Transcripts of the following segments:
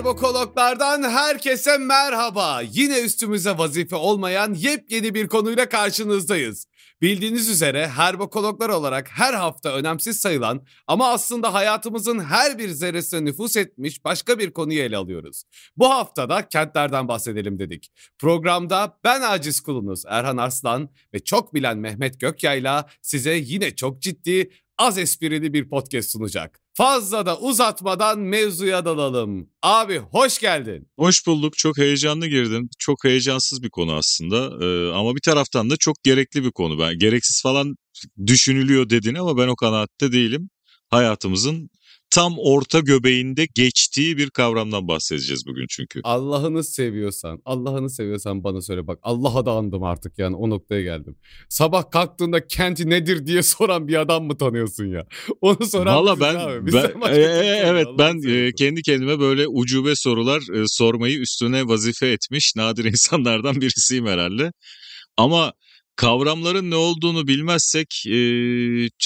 Herbokologlardan herkese merhaba. Yine üstümüze vazife olmayan yepyeni bir konuyla karşınızdayız. Bildiğiniz üzere herbokologlar olarak her hafta önemsiz sayılan ama aslında hayatımızın her bir zerresine nüfus etmiş başka bir konuyu ele alıyoruz. Bu haftada kentlerden bahsedelim dedik. Programda ben aciz kulunuz Erhan Arslan ve çok bilen Mehmet Gökyayla size yine çok ciddi az esprili bir podcast sunacak. Fazla da uzatmadan mevzuya dalalım. Abi hoş geldin. Hoş bulduk. Çok heyecanlı girdin. Çok heyecansız bir konu aslında. Ee, ama bir taraftan da çok gerekli bir konu. Ben gereksiz falan düşünülüyor dedin ama ben o kanaatte değilim. Hayatımızın tam orta göbeğinde geçtiği bir kavramdan bahsedeceğiz bugün çünkü. Allah'ını seviyorsan, Allah'ını seviyorsan bana söyle bak. Allah'a da andım artık yani o noktaya geldim. Sabah kalktığında kenti nedir diye soran bir adam mı tanıyorsun ya? Onu soran Valla ben, abi. ben e, e, evet ben e, kendi kendime böyle ucube sorular e, sormayı üstüne vazife etmiş nadir insanlardan birisiyim herhalde. Ama kavramların ne olduğunu bilmezsek e,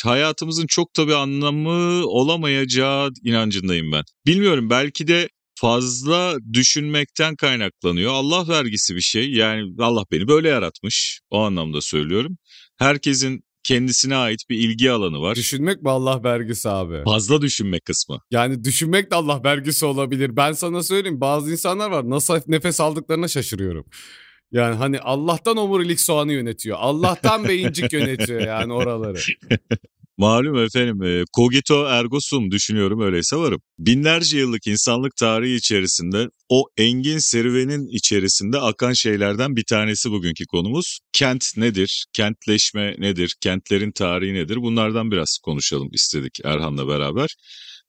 hayatımızın çok tabii anlamı olamayacağı inancındayım ben. Bilmiyorum belki de fazla düşünmekten kaynaklanıyor. Allah vergisi bir şey. Yani Allah beni böyle yaratmış. O anlamda söylüyorum. Herkesin kendisine ait bir ilgi alanı var. Düşünmek mi Allah vergisi abi? Fazla düşünmek kısmı. Yani düşünmek de Allah vergisi olabilir. Ben sana söyleyeyim bazı insanlar var nasıl nefes aldıklarına şaşırıyorum. Yani hani Allah'tan omurilik soğanı yönetiyor. Allah'tan beyincik yönetiyor yani oraları. Malum efendim e, cogito ergo sum düşünüyorum öyleyse varım. Binlerce yıllık insanlık tarihi içerisinde o engin serüvenin içerisinde akan şeylerden bir tanesi bugünkü konumuz. Kent nedir? Kentleşme nedir? Kentlerin tarihi nedir? Bunlardan biraz konuşalım istedik Erhan'la beraber.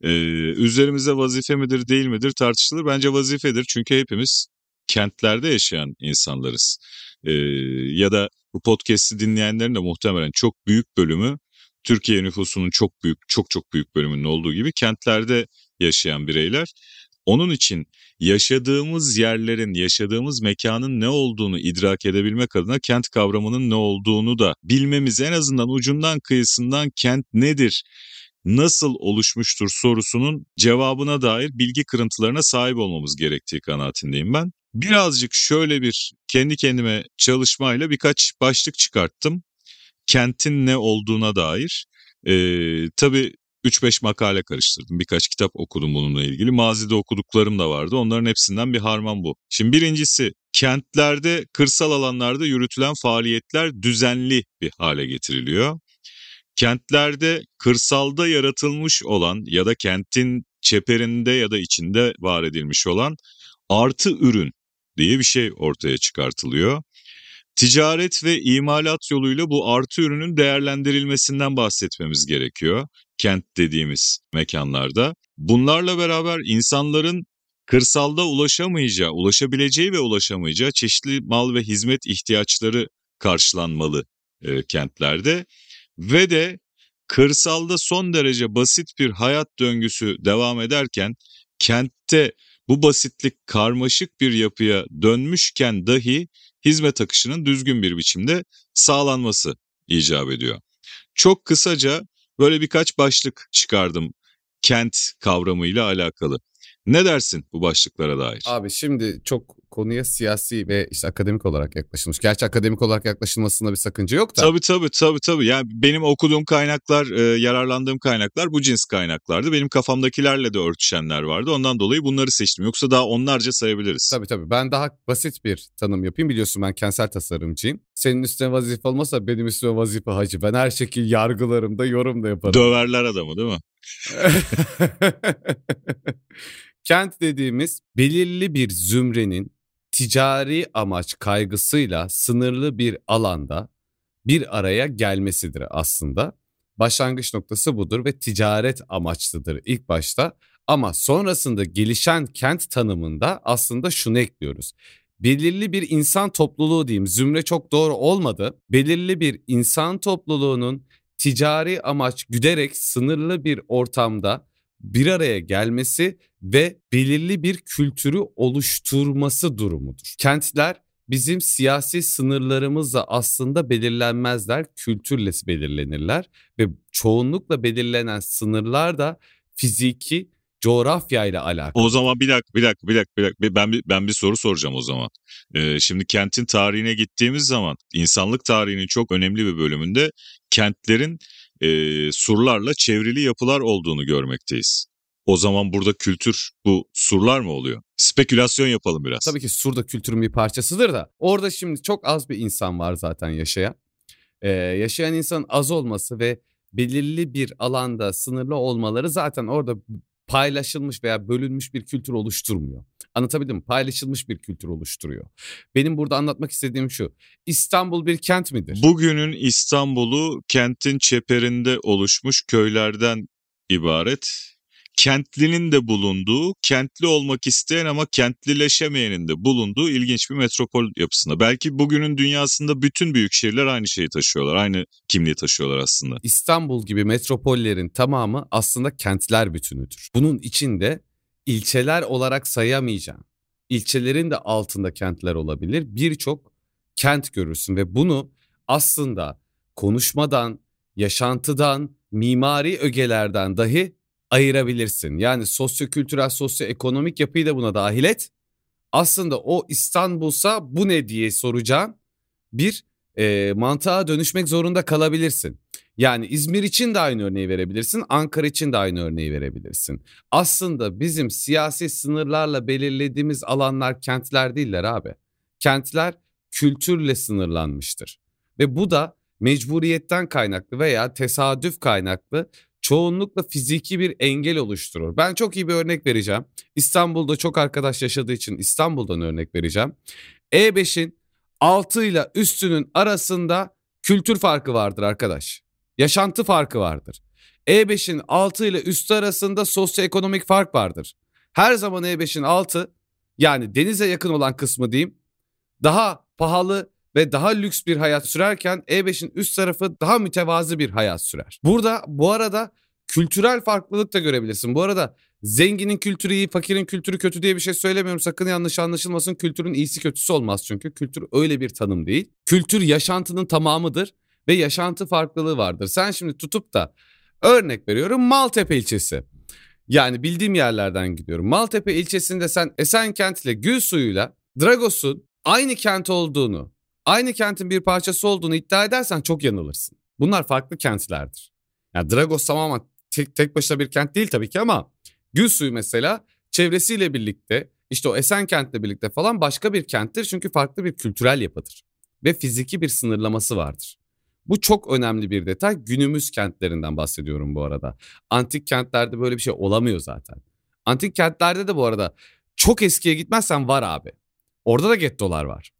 Ee, üzerimize vazife midir değil midir tartışılır. Bence vazifedir çünkü hepimiz kentlerde yaşayan insanlarız. Ee, ya da bu podcast'i dinleyenlerin de muhtemelen çok büyük bölümü Türkiye nüfusunun çok büyük, çok çok büyük bölümünün olduğu gibi kentlerde yaşayan bireyler. Onun için yaşadığımız yerlerin, yaşadığımız mekanın ne olduğunu idrak edebilmek adına kent kavramının ne olduğunu da bilmemiz en azından ucundan kıyısından kent nedir, nasıl oluşmuştur sorusunun cevabına dair bilgi kırıntılarına sahip olmamız gerektiği kanaatindeyim ben. Birazcık şöyle bir kendi kendime çalışmayla birkaç başlık çıkarttım. Kentin ne olduğuna dair. Ee, tabii 3-5 makale karıştırdım. Birkaç kitap okudum bununla ilgili. Mazide okuduklarım da vardı. Onların hepsinden bir harman bu. Şimdi birincisi kentlerde, kırsal alanlarda yürütülen faaliyetler düzenli bir hale getiriliyor. Kentlerde kırsalda yaratılmış olan ya da kentin çeperinde ya da içinde var edilmiş olan artı ürün diye bir şey ortaya çıkartılıyor. Ticaret ve imalat yoluyla bu artı ürünün değerlendirilmesinden bahsetmemiz gerekiyor kent dediğimiz mekanlarda. Bunlarla beraber insanların kırsalda ulaşamayacağı, ulaşabileceği ve ulaşamayacağı çeşitli mal ve hizmet ihtiyaçları karşılanmalı e, kentlerde ve de kırsalda son derece basit bir hayat döngüsü devam ederken kentte bu basitlik karmaşık bir yapıya dönmüşken dahi hizmet akışının düzgün bir biçimde sağlanması icap ediyor. Çok kısaca böyle birkaç başlık çıkardım kent kavramıyla alakalı. Ne dersin bu başlıklara dair? Abi şimdi çok konuya siyasi ve işte akademik olarak yaklaşılmış. Gerçi akademik olarak yaklaşılmasında bir sakınca yok da. Tabii tabii tabii tabii. Yani benim okuduğum kaynaklar, e, yararlandığım kaynaklar bu cins kaynaklardı. Benim kafamdakilerle de örtüşenler vardı. Ondan dolayı bunları seçtim. Yoksa daha onlarca sayabiliriz. Tabii tabii. Ben daha basit bir tanım yapayım. Biliyorsun ben kentsel tasarımcıyım. Senin üstüne vazife olmasa benim üstüme vazife hacı. Ben her şekil yargılarım da yorum da yaparım. Döverler adamı değil mi? Kent dediğimiz belirli bir zümrenin ticari amaç kaygısıyla sınırlı bir alanda bir araya gelmesidir aslında. Başlangıç noktası budur ve ticaret amaçlıdır ilk başta ama sonrasında gelişen kent tanımında aslında şunu ekliyoruz. Belirli bir insan topluluğu diyeyim zümre çok doğru olmadı. Belirli bir insan topluluğunun ticari amaç güderek sınırlı bir ortamda bir araya gelmesi ve belirli bir kültürü oluşturması durumudur. Kentler bizim siyasi sınırlarımızla aslında belirlenmezler, kültürle belirlenirler ve çoğunlukla belirlenen sınırlar da fiziki, coğrafyayla alakalı. O zaman bir dakika bir dakika bir dakika, bir dakika. Ben, bir, ben bir soru soracağım o zaman. Ee, şimdi kentin tarihine gittiğimiz zaman insanlık tarihinin çok önemli bir bölümünde kentlerin e, surlarla çevrili yapılar olduğunu görmekteyiz. O zaman burada kültür bu surlar mı oluyor? Spekülasyon yapalım biraz. Tabii ki sur da kültürün bir parçasıdır da. Orada şimdi çok az bir insan var zaten yaşayan. Ee, yaşayan insanın az olması ve belirli bir alanda sınırlı olmaları zaten orada paylaşılmış veya bölünmüş bir kültür oluşturmuyor. Anlatabildim mi? Paylaşılmış bir kültür oluşturuyor. Benim burada anlatmak istediğim şu. İstanbul bir kent midir? Bugünün İstanbul'u kentin çeperinde oluşmuş köylerden ibaret kentlinin de bulunduğu, kentli olmak isteyen ama kentlileşemeyenin de bulunduğu ilginç bir metropol yapısında. Belki bugünün dünyasında bütün büyük şehirler aynı şeyi taşıyorlar, aynı kimliği taşıyorlar aslında. İstanbul gibi metropollerin tamamı aslında kentler bütünüdür. Bunun içinde ilçeler olarak sayamayacağım. İlçelerin de altında kentler olabilir. Birçok kent görürsün ve bunu aslında konuşmadan, yaşantıdan, mimari ögelerden dahi ayırabilirsin. Yani sosyokültürel, sosyoekonomik yapıyı da buna dahil et. Aslında o İstanbul'sa bu ne diye soracağın bir e, mantığa dönüşmek zorunda kalabilirsin. Yani İzmir için de aynı örneği verebilirsin, Ankara için de aynı örneği verebilirsin. Aslında bizim siyasi sınırlarla belirlediğimiz alanlar kentler değiller abi. Kentler kültürle sınırlanmıştır. Ve bu da mecburiyetten kaynaklı veya tesadüf kaynaklı çoğunlukla fiziki bir engel oluşturur. Ben çok iyi bir örnek vereceğim. İstanbul'da çok arkadaş yaşadığı için İstanbul'dan örnek vereceğim. E5'in altı ile üstünün arasında kültür farkı vardır arkadaş. Yaşantı farkı vardır. E5'in altı ile üstü arasında sosyoekonomik fark vardır. Her zaman E5'in altı yani denize yakın olan kısmı diyeyim daha pahalı ve daha lüks bir hayat sürerken E5'in üst tarafı daha mütevazı bir hayat sürer. Burada bu arada kültürel farklılık da görebilirsin. Bu arada zenginin kültürü iyi, fakirin kültürü kötü diye bir şey söylemiyorum. Sakın yanlış anlaşılmasın. Kültürün iyisi kötüsü olmaz çünkü. Kültür öyle bir tanım değil. Kültür yaşantının tamamıdır ve yaşantı farklılığı vardır. Sen şimdi tutup da örnek veriyorum Maltepe ilçesi. Yani bildiğim yerlerden gidiyorum. Maltepe ilçesinde sen Esenkent ile Gül suyuyla Dragos'un aynı kent olduğunu aynı kentin bir parçası olduğunu iddia edersen çok yanılırsın. Bunlar farklı kentlerdir. Yani Dragos tamamen tek, tek başına bir kent değil tabii ki ama Gülsuyu mesela çevresiyle birlikte işte o Esenkent'le birlikte falan başka bir kenttir. Çünkü farklı bir kültürel yapıdır ve fiziki bir sınırlaması vardır. Bu çok önemli bir detay. Günümüz kentlerinden bahsediyorum bu arada. Antik kentlerde böyle bir şey olamıyor zaten. Antik kentlerde de bu arada çok eskiye gitmezsen var abi. Orada da gettolar var.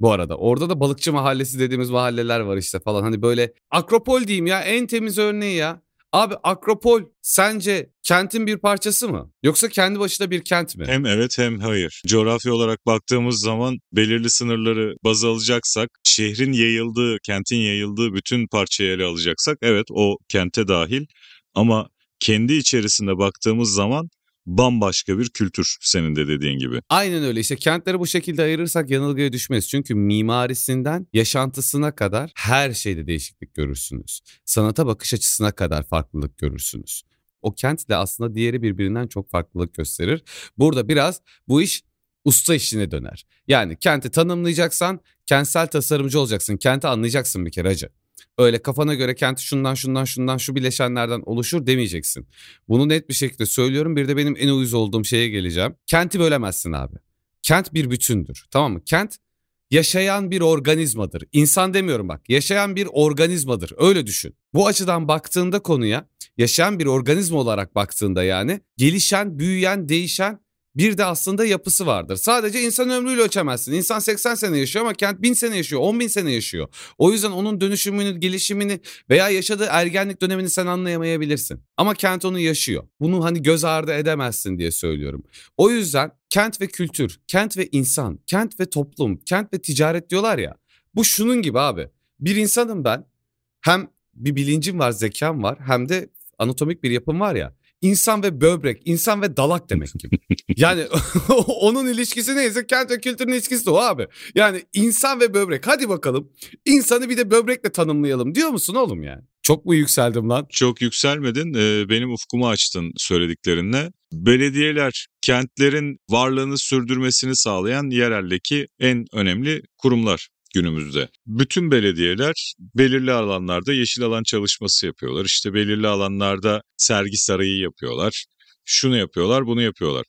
Bu arada orada da balıkçı mahallesi dediğimiz mahalleler var işte falan. Hani böyle Akropol diyeyim ya en temiz örneği ya. Abi Akropol sence kentin bir parçası mı? Yoksa kendi başına bir kent mi? Hem evet hem hayır. Coğrafya olarak baktığımız zaman belirli sınırları baz alacaksak, şehrin yayıldığı, kentin yayıldığı bütün parçayı ele alacaksak evet o kente dahil. Ama kendi içerisinde baktığımız zaman bambaşka bir kültür senin de dediğin gibi. Aynen öyle işte kentleri bu şekilde ayırırsak yanılgıya düşmeyiz. Çünkü mimarisinden yaşantısına kadar her şeyde değişiklik görürsünüz. Sanata bakış açısına kadar farklılık görürsünüz. O kentle aslında diğeri birbirinden çok farklılık gösterir. Burada biraz bu iş usta işine döner. Yani kenti tanımlayacaksan kentsel tasarımcı olacaksın. Kenti anlayacaksın bir kere hacı. Öyle kafana göre kenti şundan şundan şundan şu bileşenlerden oluşur demeyeceksin. Bunu net bir şekilde söylüyorum. Bir de benim en uyuz olduğum şeye geleceğim. Kenti bölemezsin abi. Kent bir bütündür. Tamam mı? Kent yaşayan bir organizmadır. İnsan demiyorum bak. Yaşayan bir organizmadır. Öyle düşün. Bu açıdan baktığında konuya yaşayan bir organizma olarak baktığında yani gelişen, büyüyen, değişen bir de aslında yapısı vardır. Sadece insan ömrüyle ölçemezsin. İnsan 80 sene yaşıyor ama kent 1000 sene yaşıyor, 10 bin sene yaşıyor. O yüzden onun dönüşümünü, gelişimini veya yaşadığı ergenlik dönemini sen anlayamayabilirsin. Ama kent onu yaşıyor. Bunu hani göz ardı edemezsin diye söylüyorum. O yüzden kent ve kültür, kent ve insan, kent ve toplum, kent ve ticaret diyorlar ya. Bu şunun gibi abi. Bir insanım ben. Hem bir bilincim var, zekam var hem de anatomik bir yapım var ya. İnsan ve böbrek, insan ve dalak demek gibi. yani onun ilişkisi neyse kent ve kültürün ilişkisi de o abi. Yani insan ve böbrek hadi bakalım insanı bir de böbrekle tanımlayalım diyor musun oğlum yani? Çok mu yükseldim lan? Çok yükselmedin. Ee, benim ufkumu açtın söylediklerinle. Belediyeler kentlerin varlığını sürdürmesini sağlayan yereldeki en önemli kurumlar günümüzde. Bütün belediyeler belirli alanlarda yeşil alan çalışması yapıyorlar. İşte belirli alanlarda sergi sarayı yapıyorlar. Şunu yapıyorlar, bunu yapıyorlar.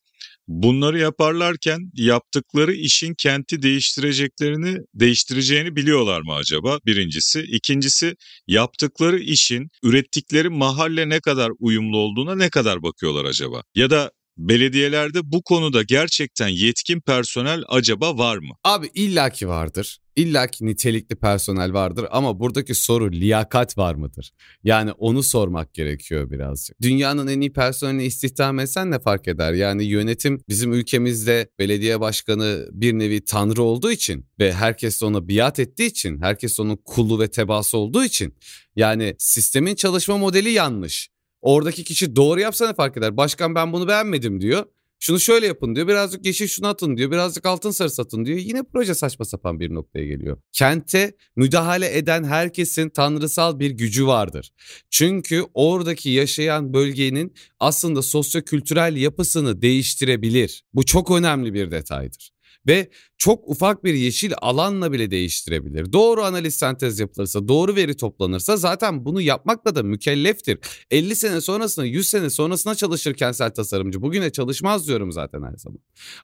Bunları yaparlarken yaptıkları işin kenti değiştireceklerini, değiştireceğini biliyorlar mı acaba? Birincisi. İkincisi yaptıkları işin ürettikleri mahalle ne kadar uyumlu olduğuna ne kadar bakıyorlar acaba? Ya da belediyelerde bu konuda gerçekten yetkin personel acaba var mı? Abi illaki vardır. İllaki nitelikli personel vardır ama buradaki soru liyakat var mıdır? Yani onu sormak gerekiyor birazcık. Dünyanın en iyi personelini istihdam etsen ne fark eder? Yani yönetim bizim ülkemizde belediye başkanı bir nevi tanrı olduğu için ve herkes ona biat ettiği için, herkes onun kulu ve tebası olduğu için yani sistemin çalışma modeli yanlış. Oradaki kişi doğru yapsa ne fark eder? Başkan ben bunu beğenmedim diyor. Şunu şöyle yapın diyor. Birazcık yeşil şunu atın diyor. Birazcık altın sarı satın diyor. Yine proje saçma sapan bir noktaya geliyor. Kente müdahale eden herkesin tanrısal bir gücü vardır. Çünkü oradaki yaşayan bölgenin aslında sosyo-kültürel yapısını değiştirebilir. Bu çok önemli bir detaydır ve çok ufak bir yeşil alanla bile değiştirebilir. Doğru analiz sentez yapılırsa, doğru veri toplanırsa zaten bunu yapmakla da mükelleftir. 50 sene sonrasına, 100 sene sonrasına çalışır kentsel tasarımcı. Bugüne çalışmaz diyorum zaten her zaman.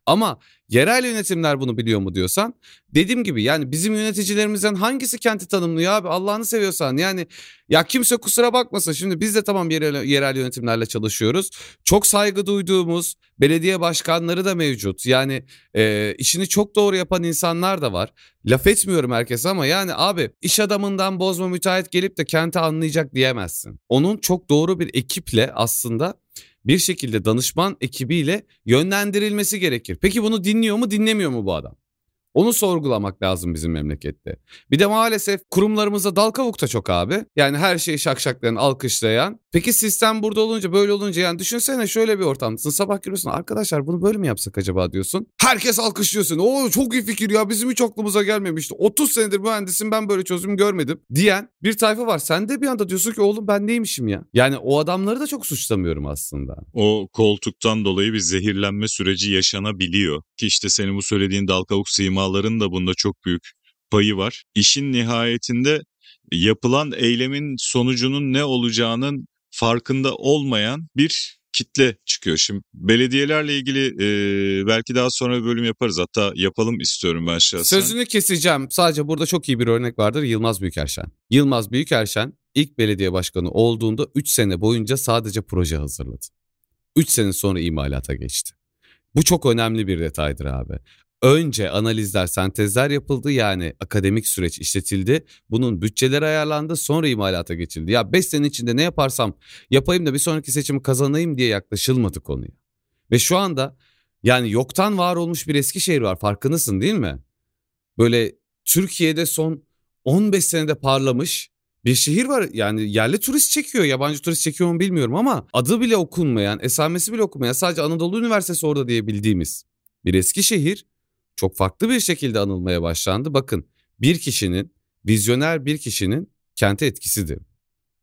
Ama yerel yönetimler bunu biliyor mu diyorsan, dediğim gibi yani bizim yöneticilerimizden hangisi kenti tanımlıyor abi Allah'ını seviyorsan yani ya kimse kusura bakmasın şimdi biz de tamam yerel, yerel yönetimlerle çalışıyoruz. Çok saygı duyduğumuz belediye başkanları da mevcut. Yani e, işini çok doğru yapan insanlar da var. Laf etmiyorum herkese ama yani abi iş adamından bozma müteahhit gelip de kenti anlayacak diyemezsin. Onun çok doğru bir ekiple aslında bir şekilde danışman ekibiyle yönlendirilmesi gerekir. Peki bunu dinliyor mu dinlemiyor mu bu adam? Onu sorgulamak lazım bizim memlekette. Bir de maalesef kurumlarımızda dal kavuk da çok abi. Yani her şeyi şakşaklayan, alkışlayan. Peki sistem burada olunca böyle olunca yani düşünsene şöyle bir ortamdasın. Sabah giriyorsun arkadaşlar bunu böyle mi yapsak acaba diyorsun. Herkes alkışlıyorsun. Oo çok iyi fikir ya bizim hiç aklımıza gelmemişti. 30 senedir mühendisim ben böyle çözüm görmedim diyen bir tayfa var. Sen de bir anda diyorsun ki oğlum ben neymişim ya. Yani o adamları da çok suçlamıyorum aslında. O koltuktan dolayı bir zehirlenme süreci yaşanabiliyor. Ki işte senin bu söylediğin dal kavuk sima firmaların da bunda çok büyük payı var. İşin nihayetinde yapılan eylemin sonucunun ne olacağının farkında olmayan bir kitle çıkıyor. Şimdi belediyelerle ilgili e, belki daha sonra bir bölüm yaparız. Hatta yapalım istiyorum ben şahsen. Sözünü keseceğim. Sadece burada çok iyi bir örnek vardır. Yılmaz Büyükerşen. Yılmaz Büyükerşen ilk belediye başkanı olduğunda 3 sene boyunca sadece proje hazırladı. 3 sene sonra imalata geçti. Bu çok önemli bir detaydır abi önce analizler, sentezler yapıldı yani akademik süreç işletildi. Bunun bütçeleri ayarlandı sonra imalata geçildi. Ya 5 sene içinde ne yaparsam yapayım da bir sonraki seçimi kazanayım diye yaklaşılmadı konuya. Ve şu anda yani yoktan var olmuş bir Eskişehir var farkındasın değil mi? Böyle Türkiye'de son 15 senede parlamış bir şehir var yani yerli turist çekiyor yabancı turist çekiyor mu bilmiyorum ama adı bile okunmayan esamesi bile okunmayan sadece Anadolu Üniversitesi orada diye bildiğimiz bir Eskişehir çok farklı bir şekilde anılmaya başlandı. Bakın bir kişinin, vizyoner bir kişinin kente etkisidir.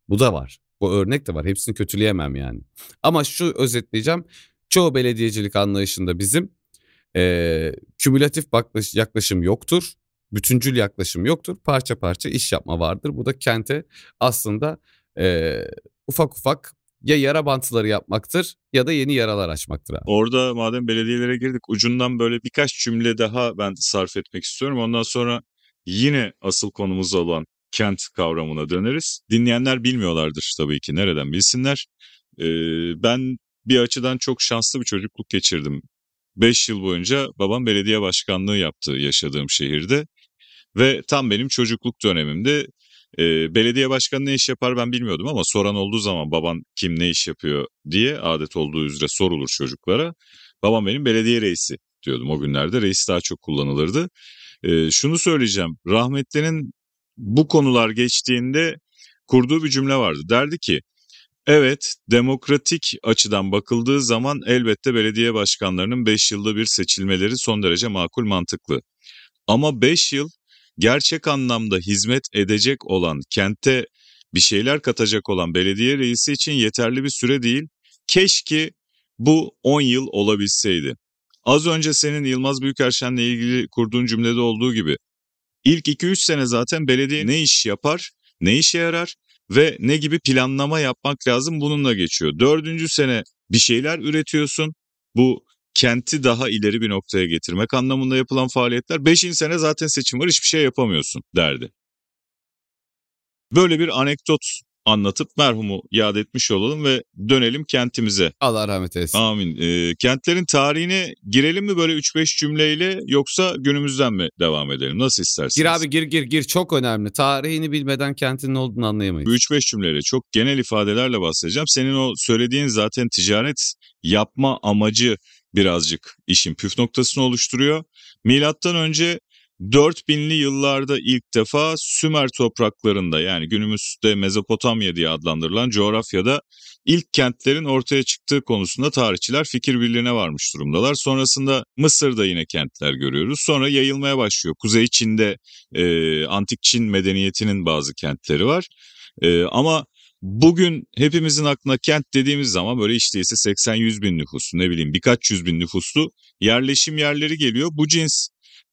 Bu da var. Bu örnek de var. Hepsini kötüleyemem yani. Ama şu özetleyeceğim. Çoğu belediyecilik anlayışında bizim e, kümülatif yaklaşım yoktur. Bütüncül yaklaşım yoktur. Parça parça iş yapma vardır. Bu da kente aslında e, ufak ufak ya yara bantları yapmaktır ya da yeni yaralar açmaktır abi. Orada madem belediyelere girdik ucundan böyle birkaç cümle daha ben sarf etmek istiyorum. Ondan sonra yine asıl konumuz olan kent kavramına döneriz. Dinleyenler bilmiyorlardır tabii ki nereden bilsinler. Ee, ben bir açıdan çok şanslı bir çocukluk geçirdim. 5 yıl boyunca babam belediye başkanlığı yaptı yaşadığım şehirde. Ve tam benim çocukluk dönemimde e, belediye başkanı ne iş yapar ben bilmiyordum ama soran olduğu zaman baban kim ne iş yapıyor diye adet olduğu üzere sorulur çocuklara. Babam benim belediye reisi diyordum o günlerde reis daha çok kullanılırdı. E, şunu söyleyeceğim rahmetlinin bu konular geçtiğinde kurduğu bir cümle vardı. Derdi ki Evet, demokratik açıdan bakıldığı zaman elbette belediye başkanlarının 5 yılda bir seçilmeleri son derece makul mantıklı. Ama 5 yıl gerçek anlamda hizmet edecek olan, kente bir şeyler katacak olan belediye reisi için yeterli bir süre değil. Keşke bu 10 yıl olabilseydi. Az önce senin Yılmaz Büyükerşen'le ilgili kurduğun cümlede olduğu gibi ilk 2-3 sene zaten belediye ne iş yapar, ne işe yarar ve ne gibi planlama yapmak lazım bununla geçiyor. Dördüncü sene bir şeyler üretiyorsun. Bu kenti daha ileri bir noktaya getirmek anlamında yapılan faaliyetler. Beşinci sene zaten seçim var hiçbir şey yapamıyorsun derdi. Böyle bir anekdot anlatıp merhumu yad etmiş olalım ve dönelim kentimize. Allah rahmet eylesin. Amin. E, kentlerin tarihine girelim mi böyle 3-5 cümleyle yoksa günümüzden mi devam edelim? Nasıl istersiniz? Gir abi gir gir gir çok önemli. Tarihini bilmeden kentin ne olduğunu anlayamayız. 3-5 cümleyle çok genel ifadelerle bahsedeceğim. Senin o söylediğin zaten ticaret yapma amacı birazcık işin püf noktasını oluşturuyor. Milattan önce 4000'li yıllarda ilk defa Sümer topraklarında yani günümüzde Mezopotamya diye adlandırılan coğrafyada ilk kentlerin ortaya çıktığı konusunda tarihçiler fikir birliğine varmış durumdalar. Sonrasında Mısır'da yine kentler görüyoruz. Sonra yayılmaya başlıyor. Kuzey Çin'de e, antik Çin medeniyetinin bazı kentleri var. E, ama Bugün hepimizin aklına kent dediğimiz zaman böyle işte ise 80-100 bin nüfuslu ne bileyim birkaç yüz bin nüfuslu yerleşim yerleri geliyor. Bu cins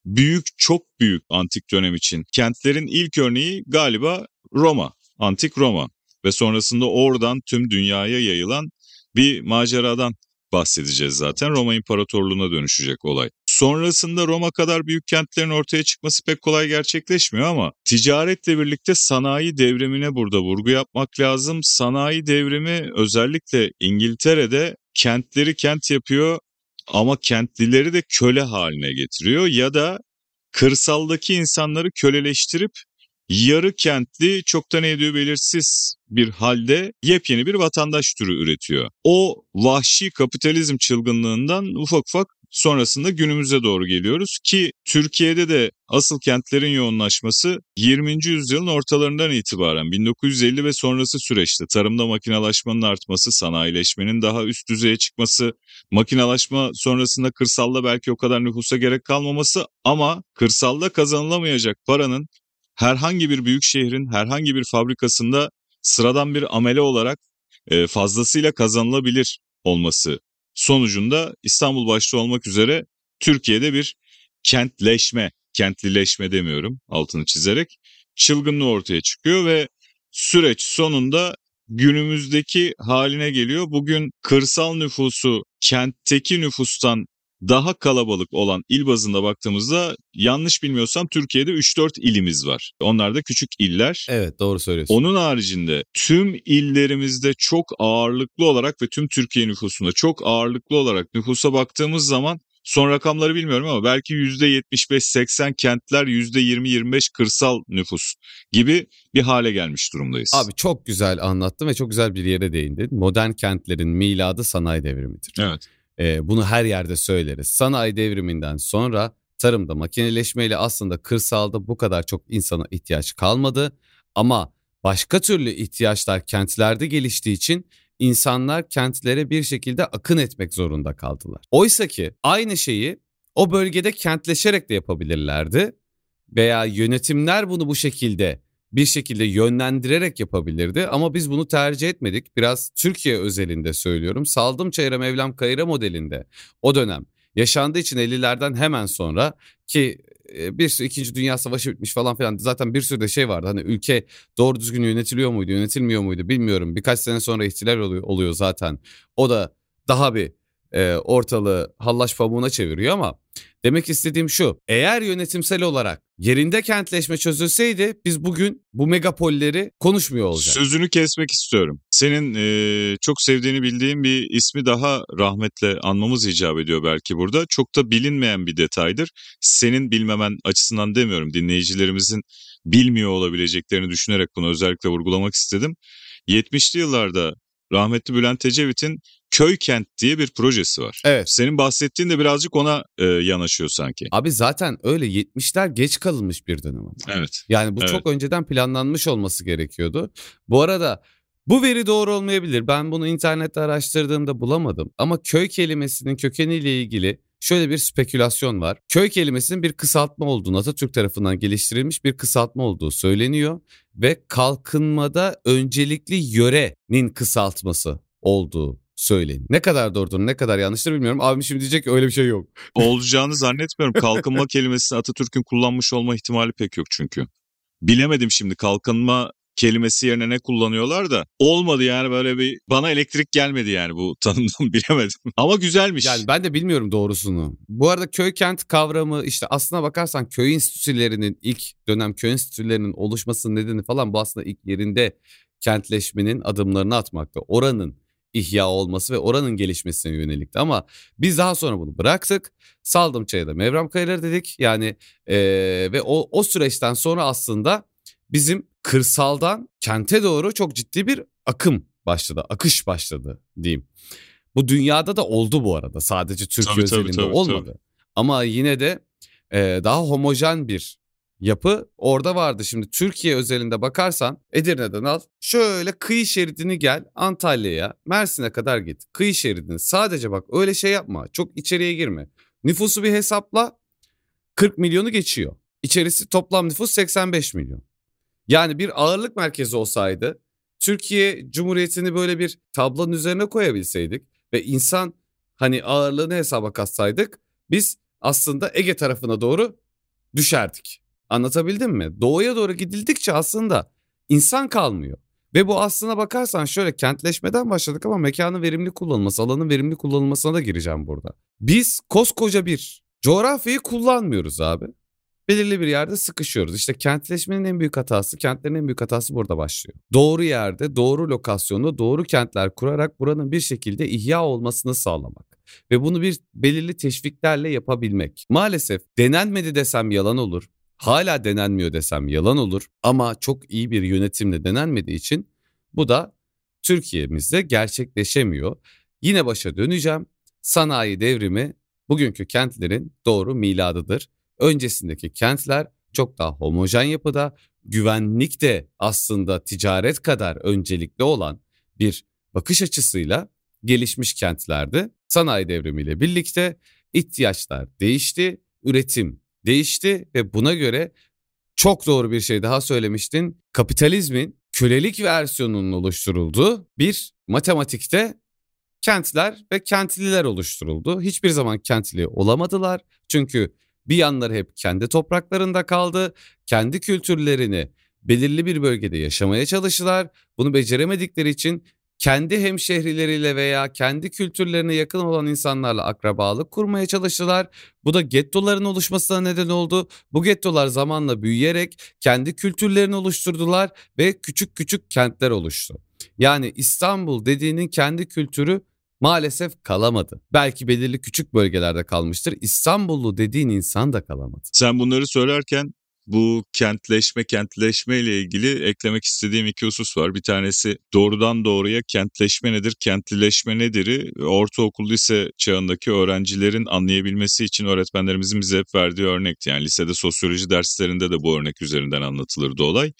büyük çok büyük antik dönem için kentlerin ilk örneği galiba Roma, antik Roma ve sonrasında oradan tüm dünyaya yayılan bir maceradan bahsedeceğiz zaten. Roma İmparatorluğu'na dönüşecek olay. Sonrasında Roma kadar büyük kentlerin ortaya çıkması pek kolay gerçekleşmiyor ama ticaretle birlikte sanayi devrimine burada vurgu yapmak lazım. Sanayi devrimi özellikle İngiltere'de kentleri kent yapıyor ama kentlileri de köle haline getiriyor ya da kırsaldaki insanları köleleştirip yarı kentli çoktan ediyor belirsiz bir halde yepyeni bir vatandaş türü üretiyor. O vahşi kapitalizm çılgınlığından ufak ufak Sonrasında günümüze doğru geliyoruz ki Türkiye'de de asıl kentlerin yoğunlaşması 20. yüzyılın ortalarından itibaren 1950 ve sonrası süreçte tarımda makinalaşmanın artması, sanayileşmenin daha üst düzeye çıkması, makinalaşma sonrasında kırsalda belki o kadar nüfusa gerek kalmaması ama kırsalda kazanılamayacak paranın herhangi bir büyük şehrin herhangi bir fabrikasında sıradan bir amele olarak fazlasıyla kazanılabilir olması sonucunda İstanbul başta olmak üzere Türkiye'de bir kentleşme, kentlileşme demiyorum altını çizerek çılgınlığı ortaya çıkıyor ve süreç sonunda günümüzdeki haline geliyor. Bugün kırsal nüfusu kentteki nüfustan daha kalabalık olan il bazında baktığımızda yanlış bilmiyorsam Türkiye'de 3-4 ilimiz var. Onlar da küçük iller. Evet doğru söylüyorsun. Onun haricinde tüm illerimizde çok ağırlıklı olarak ve tüm Türkiye nüfusunda çok ağırlıklı olarak nüfusa baktığımız zaman son rakamları bilmiyorum ama belki %75-80 kentler %20-25 kırsal nüfus gibi bir hale gelmiş durumdayız. Abi çok güzel anlattın ve çok güzel bir yere değindin. Modern kentlerin miladı sanayi devrimidir. Evet. E, bunu her yerde söyleriz. Sanayi devriminden sonra tarımda makineleşmeyle aslında kırsalda bu kadar çok insana ihtiyaç kalmadı. Ama başka türlü ihtiyaçlar kentlerde geliştiği için insanlar kentlere bir şekilde akın etmek zorunda kaldılar. Oysa ki aynı şeyi o bölgede kentleşerek de yapabilirlerdi veya yönetimler bunu bu şekilde bir şekilde yönlendirerek yapabilirdi ama biz bunu tercih etmedik. Biraz Türkiye özelinde söylüyorum. Saldım Çayıra Mevlam Kayıra modelinde o dönem yaşandığı için 50'lerden hemen sonra ki e, bir sürü 2. Dünya Savaşı bitmiş falan filan zaten bir sürü de şey vardı. Hani ülke doğru düzgün yönetiliyor muydu yönetilmiyor muydu bilmiyorum. Birkaç sene sonra ihtilal oluyor, oluyor zaten. O da daha bir e, ortalığı hallaç pamuğuna çeviriyor ama demek istediğim şu. Eğer yönetimsel olarak yerinde kentleşme çözülseydi biz bugün bu megapolleri konuşmuyor olacak. Sözünü kesmek istiyorum. Senin e, çok sevdiğini bildiğim bir ismi daha rahmetle anmamız icap ediyor belki burada. Çok da bilinmeyen bir detaydır. Senin bilmemen açısından demiyorum. Dinleyicilerimizin bilmiyor olabileceklerini düşünerek bunu özellikle vurgulamak istedim. 70'li yıllarda rahmetli Bülent Ecevit'in Köy Kent diye bir projesi var. Evet. Senin bahsettiğin de birazcık ona e, yanaşıyor sanki. Abi zaten öyle 70'ler geç kalınmış bir dönem ama. Evet. Yani bu evet. çok önceden planlanmış olması gerekiyordu. Bu arada Bu veri doğru olmayabilir. Ben bunu internette araştırdığımda bulamadım. Ama köy kelimesinin kökeniyle ilgili şöyle bir spekülasyon var. Köy kelimesinin bir kısaltma olduğunu Atatürk tarafından geliştirilmiş bir kısaltma olduğu söyleniyor ve kalkınmada öncelikli yörenin kısaltması olduğu söyleniyor. Ne kadar doğrudur ne kadar yanlıştır bilmiyorum. Abim şimdi diyecek ki öyle bir şey yok. Olacağını zannetmiyorum. Kalkınma kelimesini Atatürk'ün kullanmış olma ihtimali pek yok çünkü. Bilemedim şimdi kalkınma kelimesi yerine ne kullanıyorlar da olmadı yani böyle bir bana elektrik gelmedi yani bu tanımdan bilemedim. Ama güzelmiş. Yani ben de bilmiyorum doğrusunu. Bu arada köy kent kavramı işte aslına bakarsan köy enstitülerinin ilk dönem köy enstitülerinin oluşmasının nedeni falan bu aslında ilk yerinde kentleşmenin adımlarını atmakta. Oranın ihya olması ve oranın gelişmesine yönelikti. Ama biz daha sonra bunu bıraktık. Saldım çayda Mevram Kayıları dedik. Yani ee, ve o, o süreçten sonra aslında bizim kırsaldan kente doğru çok ciddi bir akım başladı. Akış başladı diyeyim. Bu dünyada da oldu bu arada. Sadece Türkiye tabii, özelinde tabii, tabii, olmadı. Tabii. Ama yine de e, daha homojen bir yapı orada vardı. Şimdi Türkiye özelinde bakarsan Edirne'den al. Şöyle kıyı şeridini gel Antalya'ya, Mersin'e kadar git. Kıyı şeridini sadece bak öyle şey yapma. Çok içeriye girme. Nüfusu bir hesapla 40 milyonu geçiyor. İçerisi toplam nüfus 85 milyon. Yani bir ağırlık merkezi olsaydı Türkiye Cumhuriyeti'ni böyle bir tablonun üzerine koyabilseydik ve insan hani ağırlığını hesaba katsaydık biz aslında Ege tarafına doğru düşerdik. Anlatabildim mi? Doğuya doğru gidildikçe aslında insan kalmıyor. Ve bu aslına bakarsan şöyle kentleşmeden başladık ama mekanın verimli kullanılması, alanın verimli kullanılmasına da gireceğim burada. Biz koskoca bir coğrafyayı kullanmıyoruz abi. Belirli bir yerde sıkışıyoruz. İşte kentleşmenin en büyük hatası, kentlerin en büyük hatası burada başlıyor. Doğru yerde, doğru lokasyonda, doğru kentler kurarak buranın bir şekilde ihya olmasını sağlamak. Ve bunu bir belirli teşviklerle yapabilmek. Maalesef denenmedi desem yalan olur hala denenmiyor desem yalan olur ama çok iyi bir yönetimle denenmediği için bu da Türkiye'mizde gerçekleşemiyor. Yine başa döneceğim. Sanayi devrimi bugünkü kentlerin doğru miladıdır. Öncesindeki kentler çok daha homojen yapıda, güvenlik de aslında ticaret kadar öncelikli olan bir bakış açısıyla gelişmiş kentlerdi. Sanayi devrimiyle birlikte ihtiyaçlar değişti, üretim değişti ve buna göre çok doğru bir şey daha söylemiştin. Kapitalizmin kölelik versiyonunun oluşturulduğu bir matematikte kentler ve kentliler oluşturuldu. Hiçbir zaman kentli olamadılar. Çünkü bir yanları hep kendi topraklarında kaldı. Kendi kültürlerini belirli bir bölgede yaşamaya çalıştılar. Bunu beceremedikleri için kendi hemşehrileriyle veya kendi kültürlerine yakın olan insanlarla akrabalık kurmaya çalıştılar. Bu da gettoların oluşmasına neden oldu. Bu gettolar zamanla büyüyerek kendi kültürlerini oluşturdular ve küçük küçük kentler oluştu. Yani İstanbul dediğinin kendi kültürü maalesef kalamadı. Belki belirli küçük bölgelerde kalmıştır. İstanbullu dediğin insan da kalamadı. Sen bunları söylerken bu kentleşme kentleşme ile ilgili eklemek istediğim iki husus var. Bir tanesi doğrudan doğruya kentleşme nedir, kentlileşme nedir'i ortaokul lise çağındaki öğrencilerin anlayabilmesi için öğretmenlerimizin bize hep verdiği örnekti. Yani lisede sosyoloji derslerinde de bu örnek üzerinden anlatılırdı olay.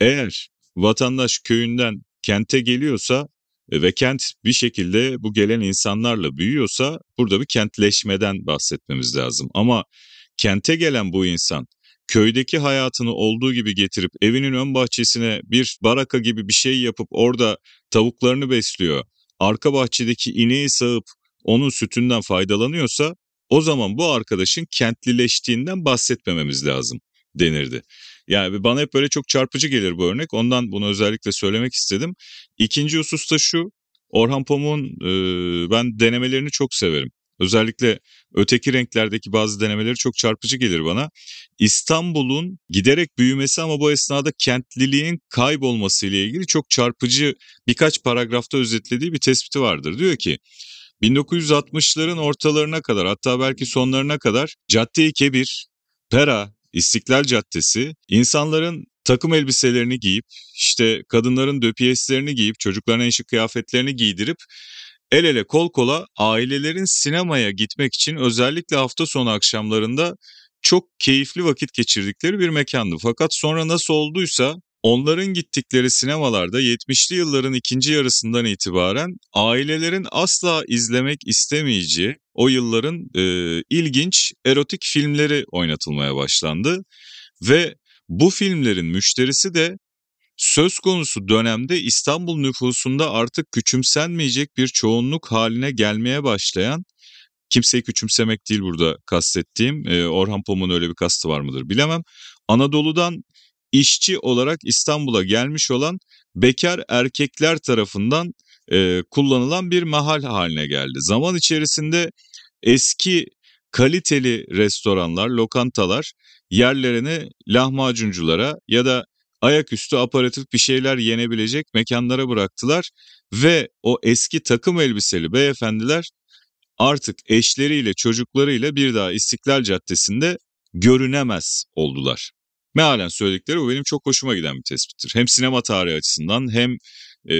Eğer vatandaş köyünden kente geliyorsa ve kent bir şekilde bu gelen insanlarla büyüyorsa burada bir kentleşmeden bahsetmemiz lazım. Ama kente gelen bu insan köydeki hayatını olduğu gibi getirip evinin ön bahçesine bir baraka gibi bir şey yapıp orada tavuklarını besliyor. Arka bahçedeki ineği sağıp onun sütünden faydalanıyorsa o zaman bu arkadaşın kentlileştiğinden bahsetmememiz lazım denirdi. Yani bana hep böyle çok çarpıcı gelir bu örnek. Ondan bunu özellikle söylemek istedim. İkinci husus da şu. Orhan Pamuk'un e, ben denemelerini çok severim. Özellikle öteki renklerdeki bazı denemeleri çok çarpıcı gelir bana. İstanbul'un giderek büyümesi ama bu esnada kentliliğin kaybolması ile ilgili çok çarpıcı birkaç paragrafta özetlediği bir tespiti vardır. Diyor ki 1960'ların ortalarına kadar hatta belki sonlarına kadar Cadde-i Kebir, Pera, İstiklal Caddesi insanların takım elbiselerini giyip işte kadınların döpiyeslerini giyip çocukların en şık kıyafetlerini giydirip el ele kol kola ailelerin sinemaya gitmek için özellikle hafta sonu akşamlarında çok keyifli vakit geçirdikleri bir mekandı. Fakat sonra nasıl olduysa onların gittikleri sinemalarda 70'li yılların ikinci yarısından itibaren ailelerin asla izlemek istemeyeceği o yılların e, ilginç erotik filmleri oynatılmaya başlandı ve bu filmlerin müşterisi de söz konusu dönemde İstanbul nüfusunda artık küçümsenmeyecek bir çoğunluk haline gelmeye başlayan kimseyi küçümsemek değil burada kastettiğim e, Orhan Pamuk'un öyle bir kastı var mıdır bilemem. Anadolu'dan işçi olarak İstanbul'a gelmiş olan bekar erkekler tarafından e, kullanılan bir mahal haline geldi. Zaman içerisinde eski kaliteli restoranlar, lokantalar yerlerini lahmacunculara ya da ayaküstü aparatif bir şeyler yenebilecek mekanlara bıraktılar ve o eski takım elbiseli beyefendiler artık eşleriyle çocuklarıyla bir daha İstiklal Caddesi'nde görünemez oldular. Mealen söyledikleri bu benim çok hoşuma giden bir tespittir. Hem sinema tarihi açısından hem e,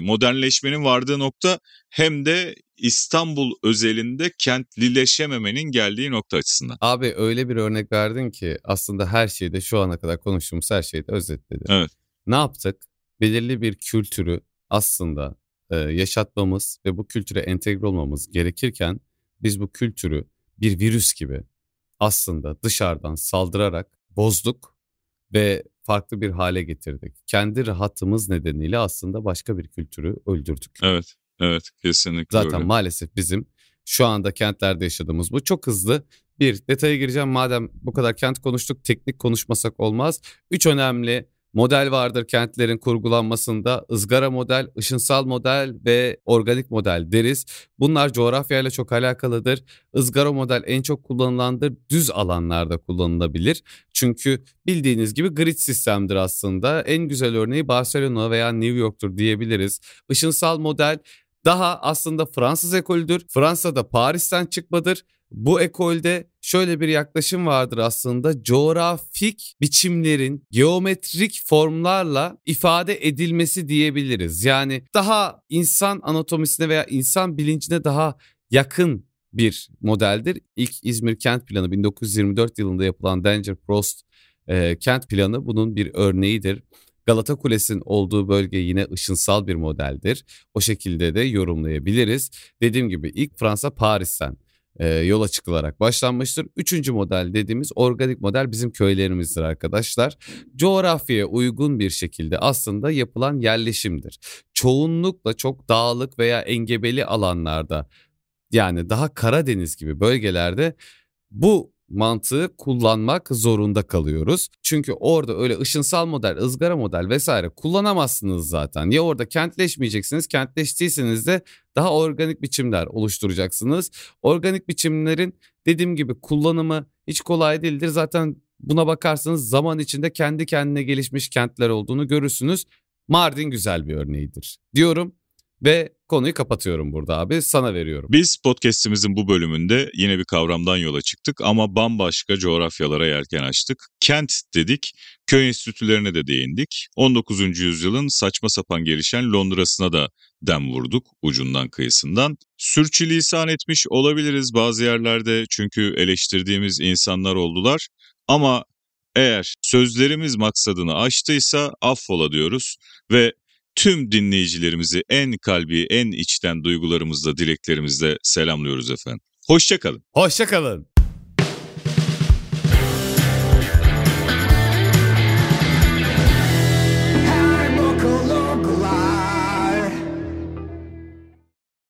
modernleşmenin vardığı nokta hem de İstanbul özelinde kentlileşememenin geldiği nokta açısından. Abi öyle bir örnek verdin ki aslında her şeyde şu ana kadar konuştuğumuz her şeyde özetledi. Evet. Ne yaptık? Belirli bir kültürü aslında e, yaşatmamız ve bu kültüre entegre olmamız gerekirken biz bu kültürü bir virüs gibi aslında dışarıdan saldırarak bozduk ve farklı bir hale getirdik. Kendi rahatımız nedeniyle aslında başka bir kültürü öldürdük. Evet, evet kesinlikle Zaten öyle. maalesef bizim şu anda kentlerde yaşadığımız bu çok hızlı bir detaya gireceğim. Madem bu kadar kent konuştuk teknik konuşmasak olmaz. Üç önemli model vardır kentlerin kurgulanmasında. ızgara model, ışınsal model ve organik model deriz. Bunlar coğrafyayla çok alakalıdır. Izgara model en çok kullanılandır. Düz alanlarda kullanılabilir. Çünkü bildiğiniz gibi grid sistemdir aslında. En güzel örneği Barcelona veya New York'tur diyebiliriz. Işınsal model daha aslında Fransız ekolüdür. Fransa'da Paris'ten çıkmadır. Bu ekolde şöyle bir yaklaşım vardır aslında coğrafik biçimlerin geometrik formlarla ifade edilmesi diyebiliriz. Yani daha insan anatomisine veya insan bilincine daha yakın bir modeldir. İlk İzmir kent planı 1924 yılında yapılan Danger Prost e, kent planı bunun bir örneğidir. Galata Kulesi'nin olduğu bölge yine ışınsal bir modeldir. O şekilde de yorumlayabiliriz. Dediğim gibi ilk Fransa Paris'ten e, yola çıkılarak başlanmıştır. Üçüncü model dediğimiz organik model bizim köylerimizdir arkadaşlar. Coğrafyaya uygun bir şekilde aslında yapılan yerleşimdir. Çoğunlukla çok dağlık veya engebeli alanlarda yani daha Karadeniz gibi bölgelerde bu mantığı kullanmak zorunda kalıyoruz. Çünkü orada öyle ışınsal model, ızgara model vesaire kullanamazsınız zaten. Ya orada kentleşmeyeceksiniz, kentleştiyseniz de daha organik biçimler oluşturacaksınız. Organik biçimlerin dediğim gibi kullanımı hiç kolay değildir. Zaten buna bakarsanız zaman içinde kendi kendine gelişmiş kentler olduğunu görürsünüz. Mardin güzel bir örneğidir diyorum ve konuyu kapatıyorum burada abi sana veriyorum. Biz podcast'imizin bu bölümünde yine bir kavramdan yola çıktık ama bambaşka coğrafyalara yelken açtık. Kent dedik, köy enstitülerine de değindik. 19. yüzyılın saçma sapan gelişen Londra'sına da dem vurduk ucundan kıyısından. Sürçülisan etmiş olabiliriz bazı yerlerde çünkü eleştirdiğimiz insanlar oldular. Ama eğer sözlerimiz maksadını aştıysa affola diyoruz ve tüm dinleyicilerimizi en kalbi, en içten duygularımızla, dileklerimizle selamlıyoruz efendim. Hoşçakalın. Hoşçakalın.